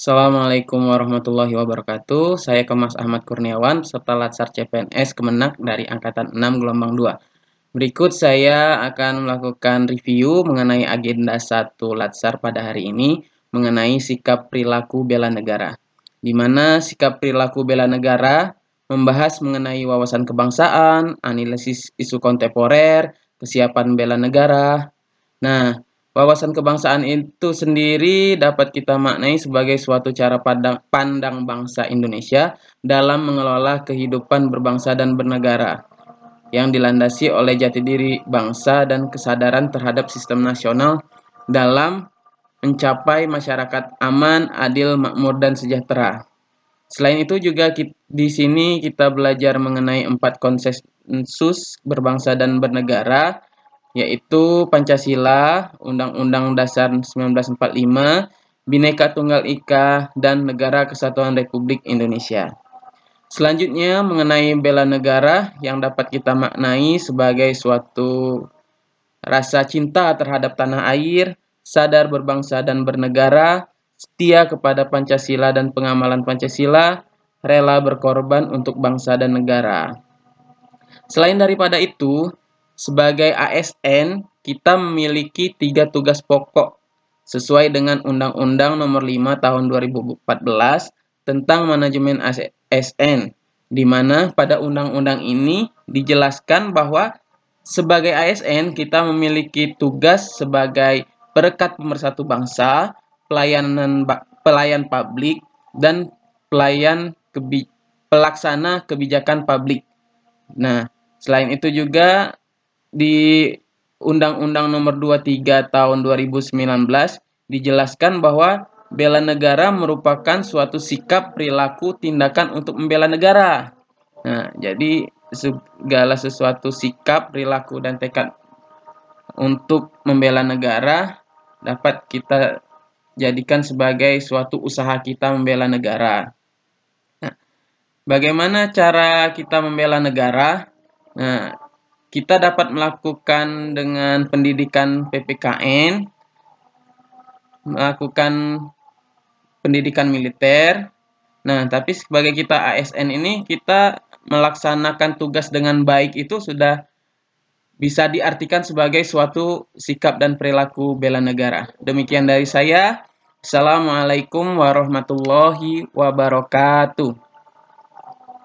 Assalamualaikum warahmatullahi wabarakatuh. Saya Kemas Ahmad Kurniawan, peserta Latsar CPNS Kemenak dari Angkatan 6 Gelombang 2. Berikut saya akan melakukan review mengenai agenda 1 Latsar pada hari ini mengenai sikap perilaku bela negara. Di mana sikap perilaku bela negara membahas mengenai wawasan kebangsaan, analisis isu kontemporer, kesiapan bela negara. Nah, wawasan kebangsaan itu sendiri dapat kita maknai sebagai suatu cara pandang, pandang bangsa Indonesia dalam mengelola kehidupan berbangsa dan bernegara yang dilandasi oleh jati diri bangsa dan kesadaran terhadap sistem nasional dalam mencapai masyarakat aman, adil, makmur, dan sejahtera. Selain itu juga di sini kita belajar mengenai empat konsensus berbangsa dan bernegara, yaitu Pancasila, Undang-Undang Dasar 1945, Bhinneka Tunggal Ika, dan Negara Kesatuan Republik Indonesia. Selanjutnya mengenai bela negara yang dapat kita maknai sebagai suatu rasa cinta terhadap tanah air, sadar berbangsa dan bernegara, setia kepada Pancasila dan pengamalan Pancasila, rela berkorban untuk bangsa dan negara. Selain daripada itu, sebagai ASN kita memiliki tiga tugas pokok sesuai dengan Undang-Undang Nomor 5 Tahun 2014 tentang manajemen ASN, di mana pada undang-undang ini dijelaskan bahwa sebagai ASN kita memiliki tugas sebagai perekat pemersatu bangsa, pelayanan pelayan publik dan pelayan kebi pelaksana kebijakan publik. Nah, selain itu juga di Undang-Undang Nomor 23 Tahun 2019 dijelaskan bahwa bela negara merupakan suatu sikap, perilaku, tindakan untuk membela negara. Nah, jadi segala sesuatu sikap, perilaku, dan tekad untuk membela negara dapat kita jadikan sebagai suatu usaha kita membela negara. Nah, bagaimana cara kita membela negara? Nah, kita dapat melakukan dengan pendidikan PPKN, melakukan pendidikan militer. Nah, tapi sebagai kita ASN ini kita melaksanakan tugas dengan baik itu sudah bisa diartikan sebagai suatu sikap dan perilaku bela negara. Demikian dari saya. Assalamualaikum warahmatullahi wabarakatuh.